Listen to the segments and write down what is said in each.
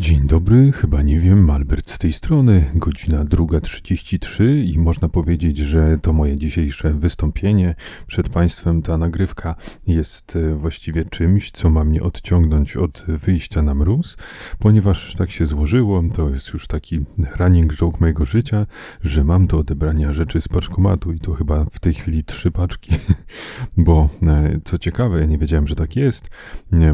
Dzień dobry, chyba nie wiem, Albert z tej strony, godzina 2.33 i można powiedzieć, że to moje dzisiejsze wystąpienie przed Państwem. Ta nagrywka jest e, właściwie czymś, co ma mnie odciągnąć od wyjścia na mróz, ponieważ tak się złożyło, to jest już taki running joke mojego życia, że mam do odebrania rzeczy z paczkomatu i to chyba w tej chwili trzy paczki, bo e, co ciekawe, ja nie wiedziałem, że tak jest,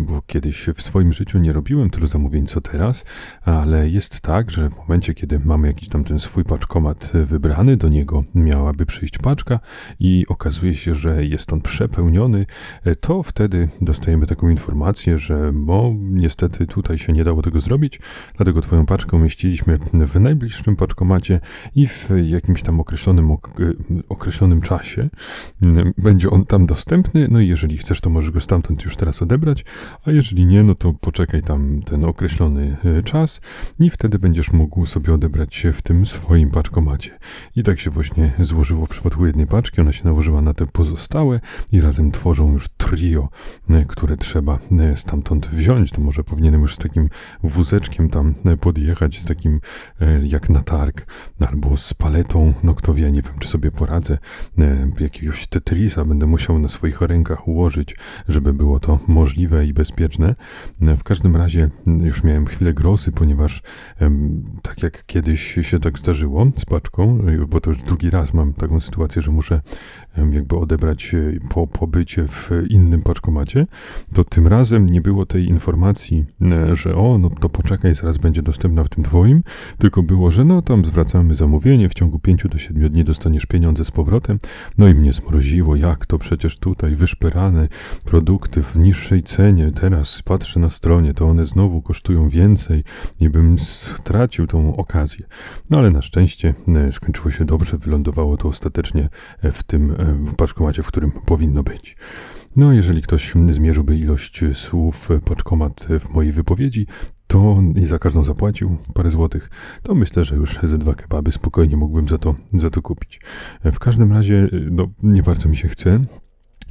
bo kiedyś w swoim życiu nie robiłem tylu zamówień co teraz, ale jest tak, że w momencie, kiedy mamy jakiś tam ten swój paczkomat wybrany, do niego miałaby przyjść paczka i okazuje się, że jest on przepełniony, to wtedy dostajemy taką informację, że bo niestety tutaj się nie dało tego zrobić, dlatego twoją paczkę umieściliśmy w najbliższym paczkomacie i w jakimś tam określonym, określonym czasie będzie on tam dostępny, no i jeżeli chcesz, to możesz go stamtąd już teraz odebrać, a jeżeli nie, no to poczekaj tam ten określony E, czas i wtedy będziesz mógł sobie odebrać się w tym swoim paczkomacie. I tak się właśnie złożyło w przypadku jednej paczki, ona się nałożyła na te pozostałe i razem tworzą już trio, e, które trzeba e, stamtąd wziąć. To może powinienem już z takim wózeczkiem tam podjechać, z takim jak na targ, albo z paletą, no kto wie, nie wiem czy sobie poradzę, jakiegoś Tetrisa będę musiał na swoich rękach ułożyć, żeby było to możliwe i bezpieczne. W każdym razie już miałem chwilę grosy, ponieważ tak jak kiedyś się tak zdarzyło z paczką, bo to już drugi raz mam taką sytuację, że muszę jakby odebrać e, po pobycie w innym paczkomacie, to tym razem nie było tej informacji, e, że o, no to poczekaj, zaraz będzie dostępna w tym twoim, tylko było, że no tam zwracamy zamówienie, w ciągu 5 do 7 dni dostaniesz pieniądze z powrotem. No i mnie zmroziło, jak to przecież tutaj wyszperane produkty w niższej cenie, teraz patrzę na stronie, to one znowu kosztują więcej i bym stracił tą okazję. No ale na szczęście e, skończyło się dobrze, wylądowało to ostatecznie w tym w paczkomacie, w którym powinno być. No, jeżeli ktoś zmierzyłby ilość słów paczkomat w mojej wypowiedzi, to i za każdą zapłacił parę złotych, to myślę, że już ze dwa kebaby spokojnie mógłbym za to, za to kupić. W każdym razie, no, nie bardzo mi się chce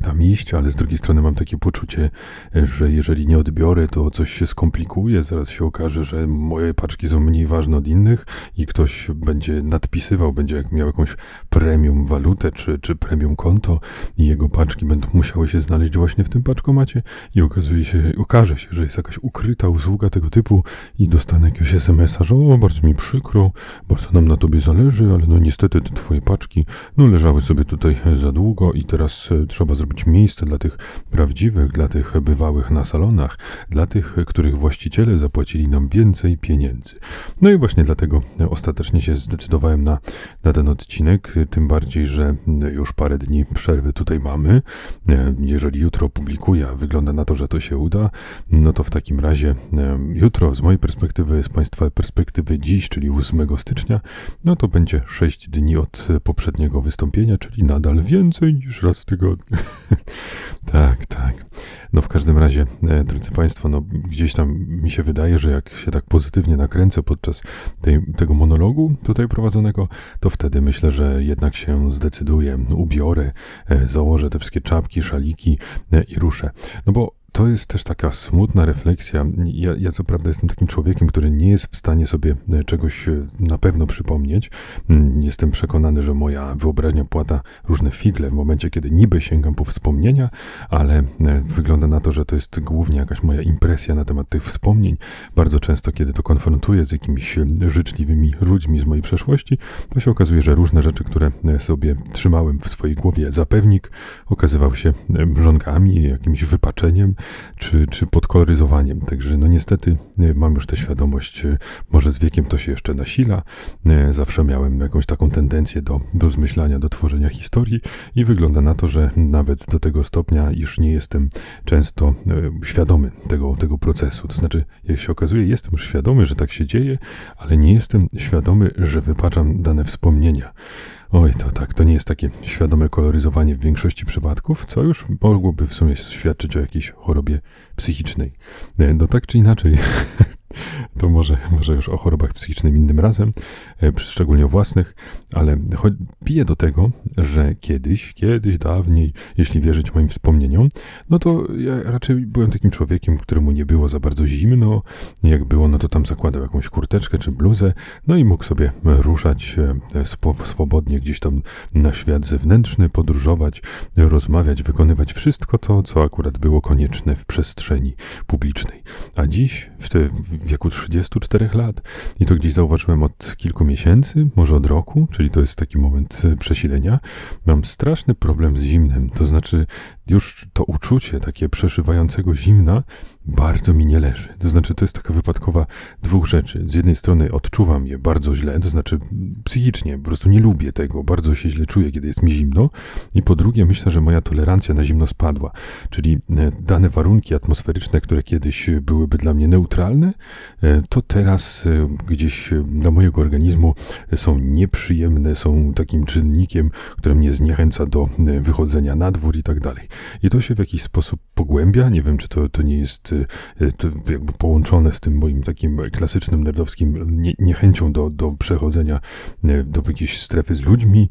tam iść, ale z drugiej strony mam takie poczucie, że jeżeli nie odbiorę, to coś się skomplikuje. Zaraz się okaże, że moje paczki są mniej ważne od innych i ktoś będzie nadpisywał, będzie miał jakąś premium walutę czy, czy premium konto i jego paczki będą musiały się znaleźć właśnie w tym paczkomacie i okazuje się, okaże się, że jest jakaś ukryta usługa tego typu i dostanę jakiegoś SMS-a, że o, bardzo mi przykro, bardzo nam na tobie zależy, ale no niestety te twoje paczki no leżały sobie tutaj za długo i teraz e, trzeba zrobić zrobić miejsce dla tych prawdziwych, dla tych bywałych na salonach, dla tych, których właściciele zapłacili nam więcej pieniędzy. No i właśnie dlatego ostatecznie się zdecydowałem na, na ten odcinek, tym bardziej, że już parę dni przerwy tutaj mamy. Jeżeli jutro publikuję, wygląda na to, że to się uda, no to w takim razie jutro z mojej perspektywy, z Państwa perspektywy dziś, czyli 8 stycznia, no to będzie 6 dni od poprzedniego wystąpienia, czyli nadal więcej niż raz w tygodniu. tak, tak. No w każdym razie, e, drodzy Państwo, no gdzieś tam mi się wydaje, że jak się tak pozytywnie nakręcę podczas tej, tego monologu tutaj prowadzonego, to wtedy myślę, że jednak się zdecyduję, ubiorę, e, założę te wszystkie czapki, szaliki e, i ruszę. No bo to jest też taka smutna refleksja. Ja, ja, co prawda jestem takim człowiekiem, który nie jest w stanie sobie e, czegoś e, na pewno przypomnieć. Mm, jestem przekonany, że moja wyobraźnia płata różne figle w momencie, kiedy niby sięgam po wspomnienia, ale e, wygląda na to, że to jest głównie jakaś moja impresja na temat tych wspomnień. Bardzo często, kiedy to konfrontuję z jakimiś życzliwymi ludźmi z mojej przeszłości, to się okazuje, że różne rzeczy, które sobie trzymałem w swojej głowie za pewnik, okazywały się brzonkami, jakimś wypaczeniem, czy, czy podkoloryzowaniem. Także no niestety e, mam już tę świadomość, e, może z wiekiem to się jeszcze nasila. E, zawsze miałem jakąś taką tendencję do, do zmyślania, do tworzenia historii i wygląda na to, że nawet do tego stopnia, iż nie jestem często świadomy tego, tego procesu. To znaczy, jak się okazuje, jestem już świadomy, że tak się dzieje, ale nie jestem świadomy, że wypaczam dane wspomnienia. Oj, to tak, to nie jest takie świadome koloryzowanie w większości przypadków, co już mogłoby w sumie świadczyć o jakiejś chorobie psychicznej. No tak czy inaczej, to może może, może już o chorobach psychicznych innym razem, szczególnie o własnych, ale piję do tego, że kiedyś, kiedyś dawniej, jeśli wierzyć moim wspomnieniom, no to ja raczej byłem takim człowiekiem, któremu nie było za bardzo zimno. Jak było, no to tam zakładał jakąś kurteczkę czy bluzę, no i mógł sobie ruszać swobodnie gdzieś tam na świat zewnętrzny, podróżować, rozmawiać, wykonywać wszystko to, co akurat było konieczne w przestrzeni publicznej. A dziś, w, te, w wieku 34 lat, i to gdzieś zauważyłem od kilku miesięcy, może od roku, czyli to jest taki moment przesilenia, mam straszny problem z zimnem. To znaczy, już to uczucie takie przeszywającego zimna bardzo mi nie leży. To znaczy, to jest taka wypadkowa dwóch rzeczy. Z jednej strony odczuwam je bardzo źle, to znaczy psychicznie, po prostu nie lubię tego, bardzo się źle czuję, kiedy jest mi zimno. I po drugie, myślę, że moja tolerancja na zimno spadła. Czyli e, dane warunki atmosferyczne, które kiedyś byłyby dla mnie neutralne, e, to teraz e, gdzieś dla mojego organizmu są nieprzyjemne, są takim czynnikiem, który mnie zniechęca do wychodzenia na dwór i tak dalej. I to się w jakiś sposób pogłębia. Nie wiem, czy to, to nie jest jakby połączone z tym moim takim klasycznym nerdowskim nie, niechęcią do, do przechodzenia y, do jakiejś strefy z ludźmi.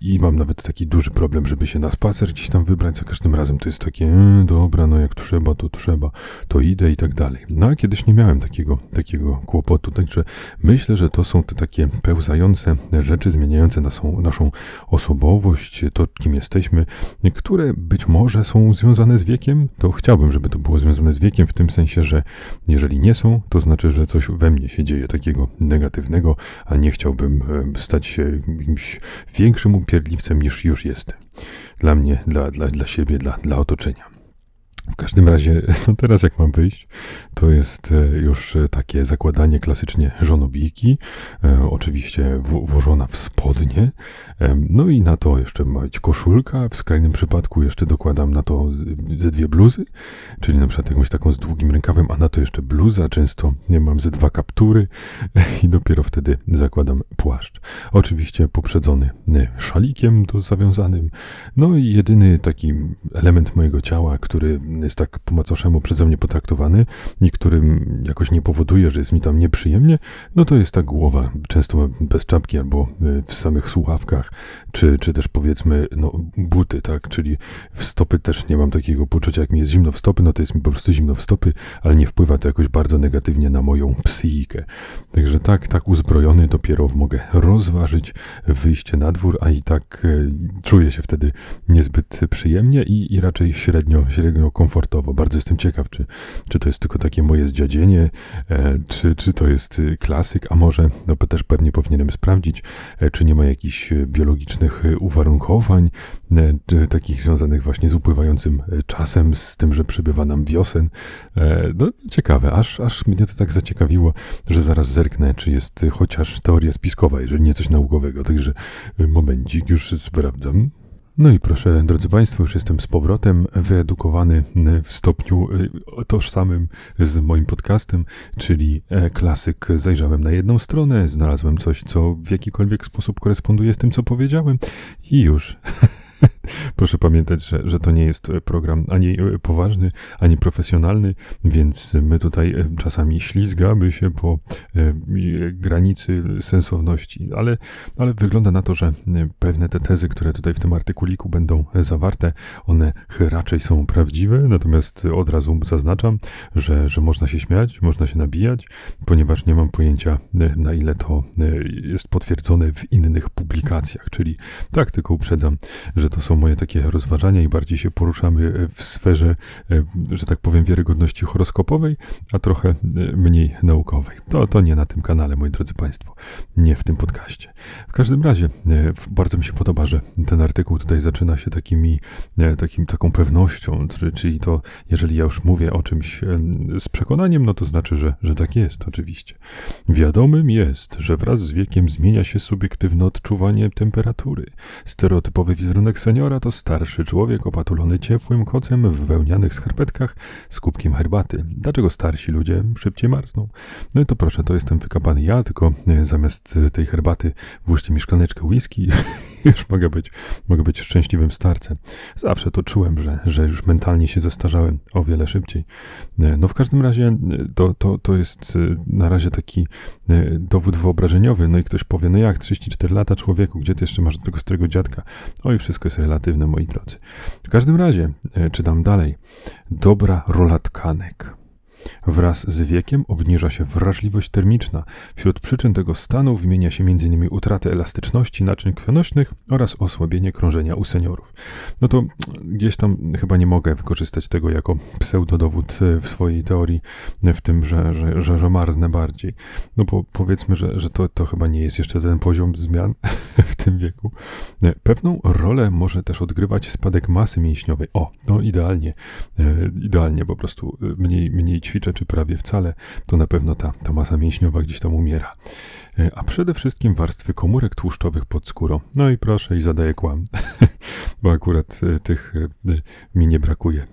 I mam nawet taki duży problem, żeby się na spacer gdzieś tam wybrać. Za każdym razem to jest takie, e, dobra, no jak trzeba, to trzeba, to idę i tak dalej. No a kiedyś nie miałem takiego, takiego kłopotu. Także myślę, że to są te takie pełzające rzeczy zmieniające naszą, naszą osobowość, to kim jesteśmy, które być może są związane z wiekiem, to chciałbym, żeby to było związane z wiekiem, w tym sensie, że jeżeli nie są, to znaczy, że coś we mnie się dzieje takiego negatywnego, a nie chciałbym e, stać się jakimś większym upierdliwcem niż już jestem. Dla mnie, dla, dla, dla siebie, dla, dla otoczenia. W każdym razie, no teraz jak mam wyjść, to jest e, już e, takie zakładanie klasycznie żonobijki, e, oczywiście włożona w spodnie, no i na to jeszcze ma być koszulka, w skrajnym przypadku jeszcze dokładam na to ze dwie bluzy, czyli na przykład jakąś taką z długim rękawem, a na to jeszcze bluza, często nie mam ze dwa kaptury i dopiero wtedy zakładam płaszcz. Oczywiście poprzedzony szalikiem do zawiązanym, no i jedyny taki element mojego ciała, który jest tak po macoszemu przeze mnie potraktowany i którym jakoś nie powoduje, że jest mi tam nieprzyjemnie, no to jest ta głowa, często bez czapki albo y, w samych słuchawkach, czy, czy też powiedzmy no, buty, tak, czyli w stopy też nie mam takiego poczucia, jak mi jest zimno w stopy, no to jest mi po prostu zimno w stopy, ale nie wpływa to jakoś bardzo negatywnie na moją psychikę. Także tak, tak uzbrojony dopiero mogę rozważyć wyjście na dwór, a i tak e, czuję się wtedy niezbyt przyjemnie i, i raczej średnio, średnio komfortowo. Bardzo jestem ciekaw, czy, czy to jest tylko takie moje zdziadzienie, e, czy, czy to jest y, klasyk, a może, no też pewnie powinienem sprawdzić, e, czy nie ma jakichś biologicznych uwarunkowań, e, takich związanych właśnie z upływającym czasem, z tym, że przybywa nam wiosen. No ciekawe, aż, aż mnie to tak zaciekawiło, że zaraz zerknę, czy jest chociaż teoria spiskowa, jeżeli nie coś naukowego. Także momencik, już sprawdzam. No i proszę, drodzy Państwo, już jestem z powrotem wyedukowany w stopniu y, tożsamym z moim podcastem, czyli e, klasyk. Zajrzałem na jedną stronę, znalazłem coś, co w jakikolwiek sposób koresponduje z tym, co powiedziałem i już. Proszę pamiętać, że, że to nie jest program ani poważny, ani profesjonalny, więc my tutaj e, czasami ślizgamy się po e, granicy sensowności, ale, ale wygląda na to, że e, pewne te tezy, które tutaj w tym artykuliku będą zawarte, one raczej są prawdziwe, natomiast od razu zaznaczam, że, że można się śmiać, można się nabijać, ponieważ nie mam pojęcia, na ile to jest potwierdzone w innych publikacjach, czyli tak tylko uprzedzam, że to są moje takie rozważania i bardziej się poruszamy w sferze, e, że tak powiem, wiarygodności horoskopowej, a trochę e, mniej naukowej. To, to nie na tym kanale, moi drodzy Państwo, nie w tym podcaście. W każdym razie, e, bardzo mi się podoba, że ten artykuł tutaj zaczyna się takimi, takim, taką pewnością, czyli to, jeżeli ja już mówię o czymś z przekonaniem, no to znaczy, że, że tak jest, oczywiście. Wiadomym jest, że wraz z wiekiem zmienia się subiektywne odczuwanie temperatury. Stereotypowy wizerunek seniora to starszy człowiek opatulony ciepłym kocem w wełnianych skarpetkach z kubkiem herbaty. Dlaczego starsi ludzie szybciej marzną? No i to proszę, to jestem wykapany ja, tylko e, zamiast tej herbaty włóżcie mi szklaneczkę whisky już mogę być, mogę być szczęśliwym starcem. Zawsze to czułem, że, że już mentalnie się zestarzałem o wiele szybciej. E, no w każdym razie e, to, to, to jest na razie taki dowód wyobrażeniowy. No i ktoś powie, no jak 34 lata człowieku, gdzie ty jeszcze masz do tego starego dziadka? Oj, wszystko jest relatywne, moi drodzy. W każdym razie, czytam dalej. Dobra rola tkanek. Wraz z wiekiem obniża się wrażliwość termiczna. Wśród przyczyn tego stanu wymienia się m.in. utratę elastyczności naczyń krwionośnych oraz osłabienie krążenia u seniorów. No to gdzieś tam chyba nie mogę wykorzystać tego jako pseudodowód e, w swojej teorii, w tym, że, że, że, że marznę bardziej. No bo powiedzmy, że, że to, to chyba nie jest jeszcze ten poziom zmian w tym wieku. E, pewną rolę może też odgrywać spadek masy mięśniowej. O, no idealnie, e, idealnie po prostu mniej, mniej ćwiczę, czy prawie wcale, to na pewno ta, ta masa mięśniowa gdzieś tam umiera. E, a przede wszystkim warstwy komórek tłuszczowych pod skórą. No i proszę, i zadaję kłam, bo akurat e, tych e, mi nie brakuje.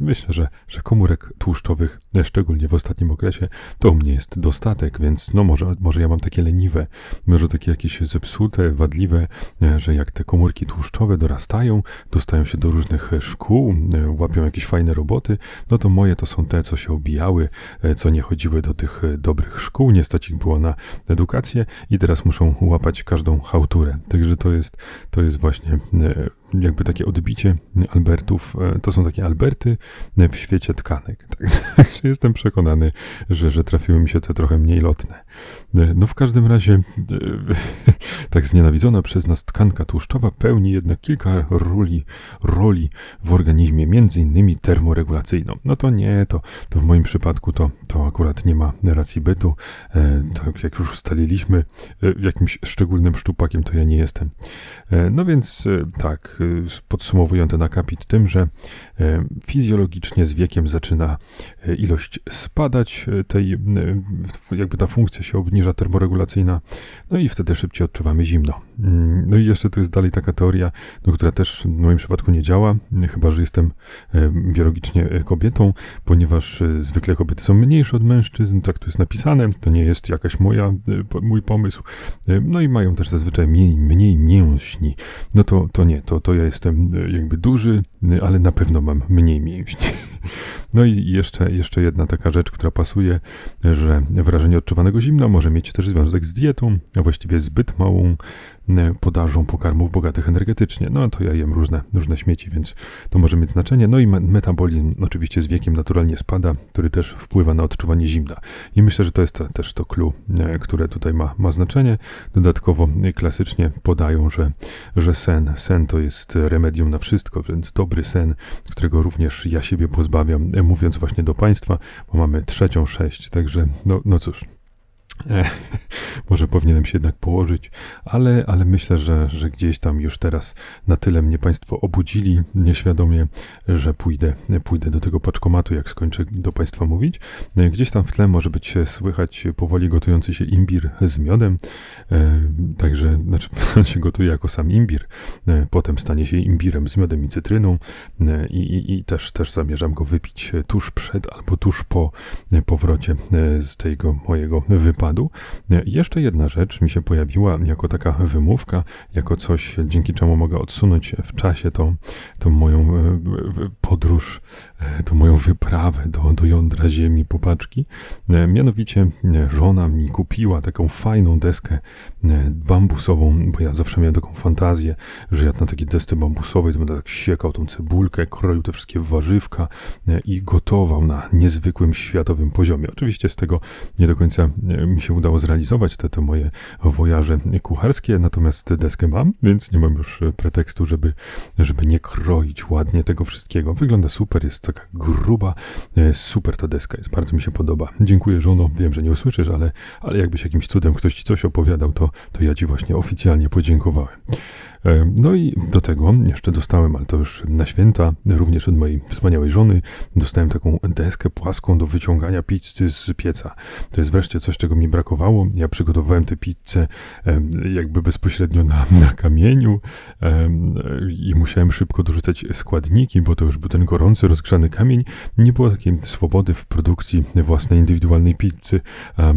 Myślę, że, że komórek tłuszczowych, szczególnie w ostatnim okresie, to u mnie jest dostatek, więc no może, może ja mam takie leniwe, może takie jakieś zepsute, wadliwe, że jak te komórki tłuszczowe dorastają, dostają się do różnych szkół, łapią jakieś fajne roboty, no to moje to są te, co się obijały, co nie chodziły do tych dobrych szkół, nie stać ich było na edukację, i teraz muszą łapać każdą hałturę. Także to jest, to jest właśnie e, jakby takie odbicie Albertów. E, to są takie Alberty w świecie tkanek. Także jestem przekonany, że, że trafiły mi się te trochę mniej lotne. E, no w każdym razie tak znienawidzona przez nas tkanka tłuszczowa pełni jednak kilka roli, roli w organizmie, między innymi termoregulacyjną. No to nie, to, to w moim przypadku to, to akurat nie ma racji bytu. Tak jak już ustalili mówiliśmy, e, jakimś szczególnym szczupakiem to ja nie jestem. E, no więc e, tak, podsumowując ten akapit tym, że fizjologicznie z wiekiem zaczyna ilość spadać tej, jakby ta funkcja się obniża termoregulacyjna, no i wtedy szybciej odczuwamy zimno. Mm, no i jeszcze tu jest dalej taka teoria, no, która też w moim przypadku nie działa, chyba że jestem biologicznie kobietą, ponieważ zwykle kobiety są mniejsze od mężczyzn, tak tu jest napisane, to nie jest jakaś moja mój pomysł. E, no i mają też zazwyczaj mniej, mniej mięśni. No to, to nie, to, to ja jestem e, jakby duży, e, ale na pewno mam mniej mięśni. No i jeszcze, jeszcze jedna taka rzecz, która pasuje, że wrażenie odczuwanego zimna może mieć też związek z dietą, a właściwie zbyt małą podażą pokarmów bogatych energetycznie. No to ja jem różne, różne śmieci, więc to może mieć znaczenie. No i metabolizm oczywiście z wiekiem naturalnie spada, który też wpływa na odczuwanie zimna. I myślę, że to jest też to clue, które tutaj ma, ma znaczenie. Dodatkowo klasycznie podają, że, że sen, sen to jest remedium na wszystko, więc dobry sen, którego również ja siebie pozbawiam, mówiąc właśnie do Państwa, bo mamy trzecią sześć, także no, no cóż. może powinienem się jednak położyć, ale, ale myślę, że, że gdzieś tam już teraz na tyle mnie Państwo obudzili nieświadomie, że pójdę, pójdę do tego paczkomatu, jak skończę do Państwa mówić. Gdzieś tam w tle może być słychać powoli gotujący się imbir z miodem, e, także znaczy, on się gotuje jako sam imbir, e, potem stanie się imbirem z miodem i cytryną. E, i, i, i też, też zamierzam go wypić tuż przed albo tuż po powrocie z tego mojego wypadu składu. Jeszcze jedna rzecz mi się pojawiła jako taka wymówka, jako coś, dzięki czemu mogę odsunąć w czasie tą, tą moją e, podróż, e, tą moją wyprawę do, do jądra ziemi, popaczki. E, mianowicie żona mi kupiła taką fajną deskę bambusową, bo ja zawsze miałem taką fantazję, że ja na takiej desce bambusowej to będę tak siekał tą cebulkę, kroił te wszystkie warzywka i gotował na niezwykłym światowym poziomie. Oczywiście z tego nie do końca mi się udało zrealizować te, te moje wojaże kucharskie, natomiast deskę mam, więc nie mam już pretekstu, żeby, żeby nie kroić ładnie tego wszystkiego. Wygląda super, jest taka gruba, e, super ta deska jest, bardzo mi się podoba. Dziękuję żono, wiem, że nie usłyszysz, ale, ale jakbyś jakimś cudem ktoś ci coś opowiadał, to, to ja ci właśnie oficjalnie podziękowałem. E, no i do tego jeszcze dostałem, ale to już na święta, również od mojej wspaniałej żony, dostałem taką deskę płaską do wyciągania pizzy z pieca. To jest wreszcie coś, czego mi brakowało. Ja przygotowywałem tę pizzę jakby bezpośrednio na, na kamieniu i musiałem szybko dorzucać składniki, bo to już był ten gorący, rozgrzany kamień. Nie było takiej swobody w produkcji własnej indywidualnej pizzy,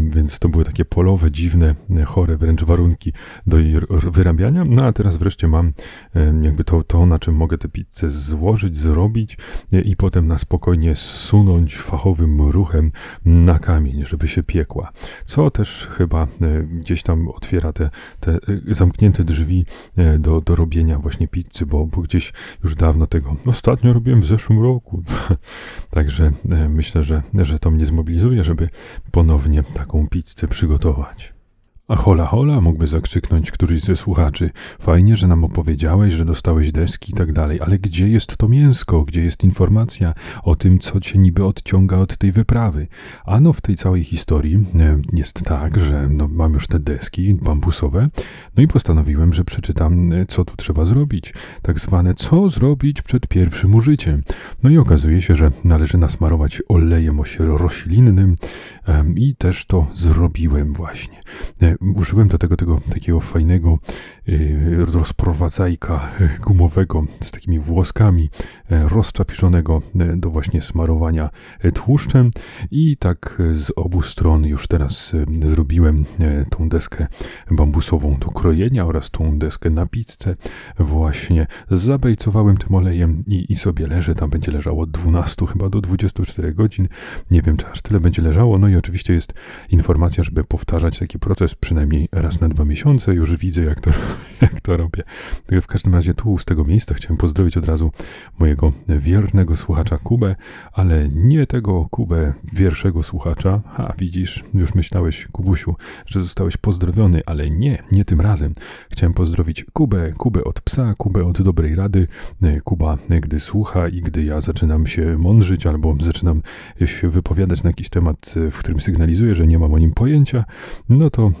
więc to były takie polowe, dziwne, chore wręcz warunki do jej wyrabiania. No a teraz wreszcie mam jakby to, to na czym mogę tę pizzę złożyć, zrobić i potem na spokojnie zsunąć fachowym ruchem na kamień, żeby się piekła. Co też chyba e, gdzieś tam otwiera te, te e, zamknięte drzwi e, do, do robienia właśnie pizzy, bo, bo gdzieś już dawno tego ostatnio robiłem w zeszłym roku. Także myślę, że, że to mnie zmobilizuje, żeby ponownie taką pizzę przygotować. A hola hola, mógłby zakrzyknąć któryś ze słuchaczy. Fajnie, że nam opowiedziałeś, że dostałeś deski i tak dalej, ale gdzie jest to mięsko? Gdzie jest informacja o tym, co cię niby odciąga od tej wyprawy? Ano w tej całej historii e, jest tak, że no, mam już te deski bambusowe, no i postanowiłem, że przeczytam, e, co tu trzeba zrobić. Tak zwane, co zrobić przed pierwszym użyciem. No i okazuje się, że należy nasmarować olejem roślinnym i też to zrobiłem właśnie e, użyłem do tego, tego takiego fajnego y, rozprowadzajka gumowego z takimi włoskami e, rozczapiszonego e, do właśnie smarowania e, tłuszczem. I tak z obu stron już teraz zrobiłem tą deskę bambusową do krojenia oraz tą deskę na pizzę. Właśnie zabejcowałem tym olejem i, i sobie leżę, tam będzie leżało od 12 chyba do 24 godzin, nie wiem czy aż tyle będzie leżało, no i oczywiście jest informacja, żeby powtarzać taki proces przynajmniej raz na dwa miesiące. Już widzę, jak to, jak to robię. W każdym razie tu z tego miejsca chciałem pozdrowić od razu mojego wiernego słuchacza Kubę, ale nie tego Kubę wierszego słuchacza. Ha, widzisz, już myślałeś, Kubusiu, że zostałeś pozdrowiony, ale nie, nie tym razem. Chciałem pozdrowić Kubę, Kubę od psa, Kubę od dobrej rady. Kuba, gdy słucha i gdy ja zaczynam się mądrzyć albo zaczynam się wypowiadać na jakiś temat, w którym sygnalizuję, że nie mam o nim pojęcia, no to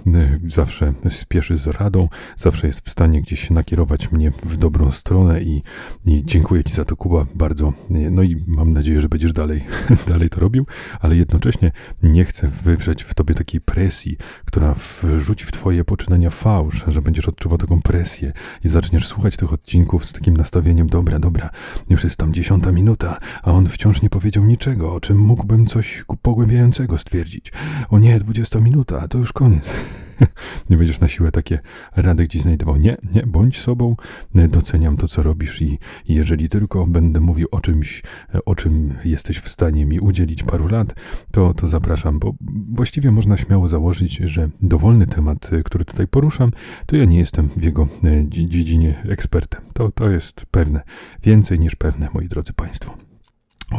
zawsze spieszy z radą, zawsze jest w stanie gdzieś nakierować mnie w dobrą stronę i, i dziękuję Ci za to, Kuba, bardzo. No i mam nadzieję, że będziesz dalej, dalej to robił, ale jednocześnie nie chcę wywrzeć w Tobie takiej presji, która wrzuci w Twoje poczynania fałsz, że będziesz odczuwał taką presję i zaczniesz słuchać tych odcinków z takim nastawieniem, dobra, dobra, już jest tam dziesiąta minuta, a on wciąż nie powiedział niczego, o czym mógłbym coś pogłębiającego stwierdzić. O nie, dwudziesta minuta, to już koniec. nie będziesz na siłę takie rady gdzieś znajdował. Nie, nie, bądź sobą, doceniam to, co robisz i, jeżeli tylko będę mówił o czymś, o czym jesteś w stanie mi udzielić paru lat, to, to zapraszam, bo właściwie można śmiało założyć, że dowolny temat, który tutaj poruszam, to ja nie jestem w jego e, dziedzinie ekspertem. To, to jest pewne, więcej niż pewne, moi drodzy Państwo.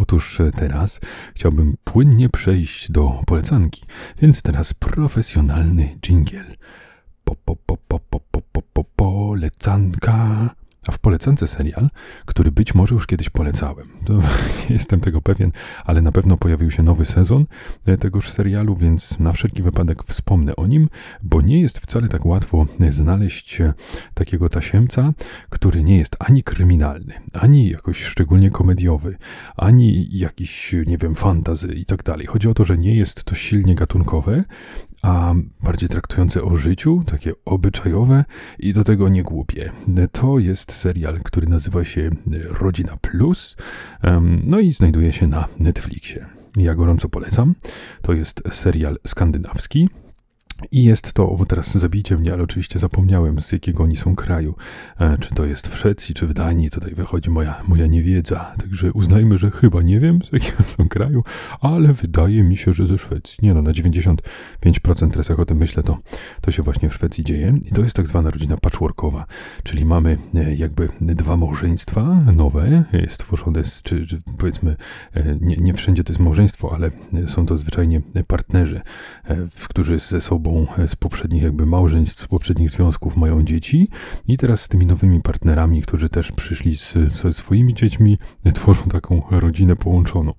Otóż e, teraz chciałbym płynnie przejść do polecanki, więc teraz profesjonalny dżingiel. Po, po, po, po, po, po, po, po, polecanka. A w polecance serial, który być może już kiedyś polecałem. To nie jestem tego pewien, ale na pewno pojawił się nowy sezon e, tegoż serialu, więc na wszelki wypadek wspomnę o nim, bo nie jest wcale tak łatwo znaleźć e, takiego tasiemca, który nie jest ani kryminalny, ani jakoś szczególnie komediowy, ani jakiś, nie wiem, fantazy i tak dalej. Chodzi o to, że nie jest to silnie gatunkowe, a bardziej traktujące o życiu, takie obyczajowe i do tego nie głupie. To jest serial, który nazywa się Rodzina Plus, no i znajduje się na Netflixie. Ja gorąco polecam. To jest serial skandynawski, i jest to, bo teraz zabijcie mnie, ale oczywiście zapomniałem z jakiego oni są kraju. E, czy to jest w Szwecji, czy w Danii, tutaj wychodzi moja, moja niewiedza. Także uznajmy, że chyba nie wiem z jakiego są kraju, ale wydaje mi się, że ze Szwecji. Nie no, na 95% teraz jak o tym myślę, to, to się właśnie w Szwecji dzieje. I to jest tak zwana rodzina patchworkowa, czyli mamy e, jakby dwa małżeństwa nowe, stworzone z, czy, czy powiedzmy, e, nie, nie wszędzie to jest małżeństwo, ale są to zwyczajnie partnerzy, którzy ze sobą sobą z poprzednich jakby małżeństw, z poprzednich związków mają dzieci i teraz z tymi nowymi partnerami, którzy też przyszli z, ze swoimi dziećmi, tworzą taką rodzinę połączoną,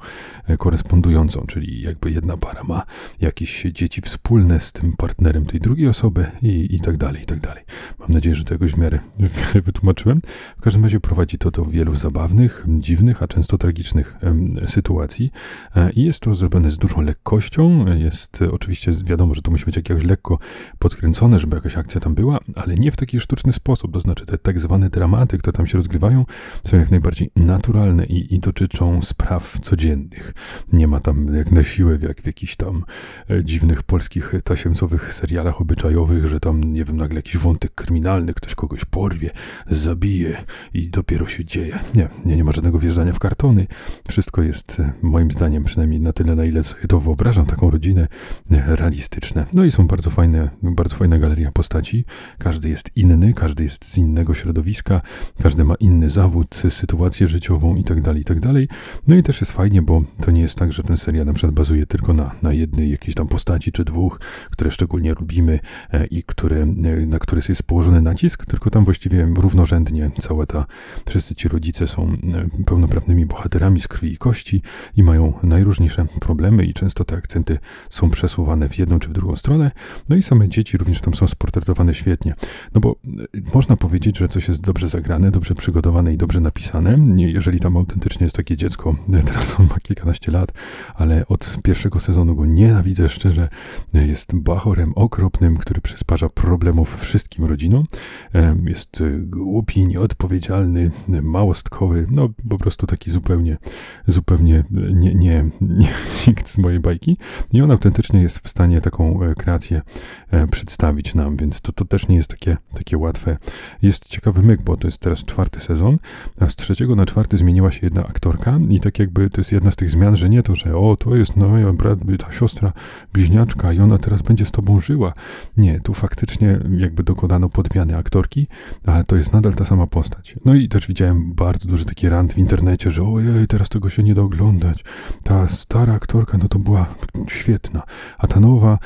e, korespondującą, czyli jakby jedna para ma jakieś dzieci wspólne z tym partnerem tej drugiej osoby i, i tak dalej, i tak dalej. Mam nadzieję, że jakoś w miarę, w miarę wytłumaczyłem. W każdym razie prowadzi to do wielu zabawnych, dziwnych, a często tragicznych em, sytuacji e, i jest to zrobione z dużą lekkością. Jest oczywiście wiadomo, że to musi być jak jakoś lekko podkręcone, żeby jakaś akcja tam była, ale nie w taki sztuczny sposób. To znaczy te tak zwane dramaty, które tam się rozgrywają, są jak najbardziej naturalne i, i dotyczą spraw codziennych. Nie ma tam jak na siłę, jak w jakichś tam e, dziwnych polskich tasiemcowych serialach obyczajowych, że tam, nie wiem, nagle jakiś wątek kryminalny, ktoś kogoś porwie, zabije i dopiero się dzieje. Nie, nie, nie ma żadnego wjeżdżania w kartony. Wszystko jest e, moim zdaniem, przynajmniej na tyle, na ile sobie to wyobrażam, taką rodzinę e, realistyczne. No i są bardzo fajne, bardzo fajna galeria postaci. Każdy jest inny, każdy jest z innego środowiska, każdy ma inny zawód, sytuację życiową itd., tak itd. Tak no i też jest fajnie, bo to nie jest tak, że ten serial na przykład bazuje tylko na, na jednej jakiejś tam postaci czy dwóch, które szczególnie lubimy e, i które, na które jest położony nacisk, tylko tam właściwie równorzędnie cała ta, wszyscy ci rodzice są pełnoprawnymi bohaterami z krwi i kości i mają najróżniejsze problemy i często te akcenty są przesuwane w jedną czy w drugą stronę. No i same dzieci również tam są sportretowane świetnie. No bo e, można powiedzieć, że coś jest dobrze zagrane, dobrze przygotowane i dobrze napisane. Jeżeli tam autentycznie jest takie dziecko, e, teraz on ma kilkanaście lat, ale od pierwszego sezonu go nienawidzę szczerze. E, jest bachorem okropnym, który przysparza problemów wszystkim rodzinom. Jest głupi, nieodpowiedzialny, małostkowy, no po prostu taki zupełnie, zupełnie nie, nie, nie nikt z mojej bajki. I on autentycznie jest w stanie taką kreację e, przedstawić nam, więc to, to też nie jest takie, takie łatwe. Jest ciekawy myk, bo to jest teraz czwarty sezon, a z trzeciego na czwarty zmieniła się jedna aktorka i tak jakby to jest jedna z tych zmian, że nie to, że o, to jest no, brat, ta siostra bliźniaczka i ona teraz będzie z tobą żyła. Nie, tu faktycznie jakby dokonano podmiany aktorki, ale to jest nadal ta sama postać. No i też widziałem bardzo duży taki rant w internecie, że ojej, teraz tego się nie da oglądać. Ta stara aktorka, no to była świetna, a ta nowa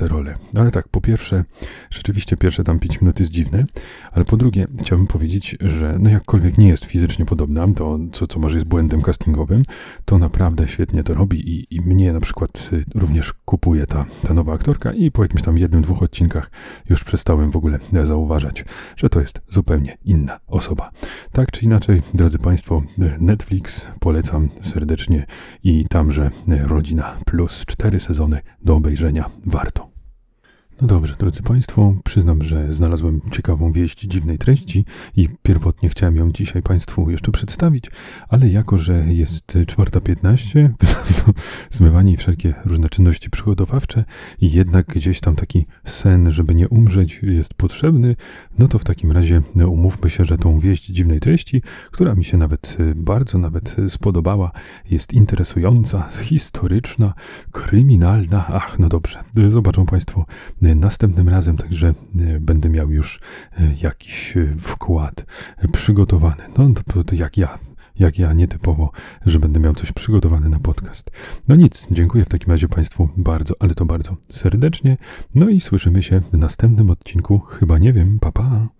rolę. Ale tak, po pierwsze, rzeczywiście pierwsze tam 5 minut jest dziwne, ale po drugie, chciałbym powiedzieć, że no jakkolwiek nie jest fizycznie podobna, to co, co może jest błędem castingowym, to naprawdę świetnie to robi i, i mnie na przykład y, również kupuje ta, ta nowa aktorka i po jakimś tam jednym, dwóch odcinkach już przestałem w ogóle zauważać, że to jest zupełnie inna osoba. Tak czy inaczej, drodzy Państwo, Netflix polecam serdecznie i tamże Rodzina Plus cztery sezony do obejrzenia warto. Eduardo. No dobrze, drodzy Państwo, przyznam, że znalazłem ciekawą wieść dziwnej treści i pierwotnie chciałem ją dzisiaj Państwu jeszcze przedstawić, ale jako, że jest 4.15, to zmywanie i wszelkie różne czynności przygotowawcze i jednak gdzieś tam taki sen, żeby nie umrzeć jest potrzebny, no to w takim razie umówmy się, że tą wieść dziwnej treści, która mi się nawet bardzo nawet spodobała, jest interesująca, historyczna, kryminalna, ach, no dobrze, zobaczą Państwo następnym razem, także e, będę miał już e, jakiś e, wkład przygotowany. No to, to jak ja jak ja nietypowo, że będę miał coś przygotowane na podcast. No nic, dziękuję w takim razie Państwu bardzo, ale to bardzo serdecznie. No i słyszymy się w następnym odcinku. Chyba nie wiem, papa. Pa.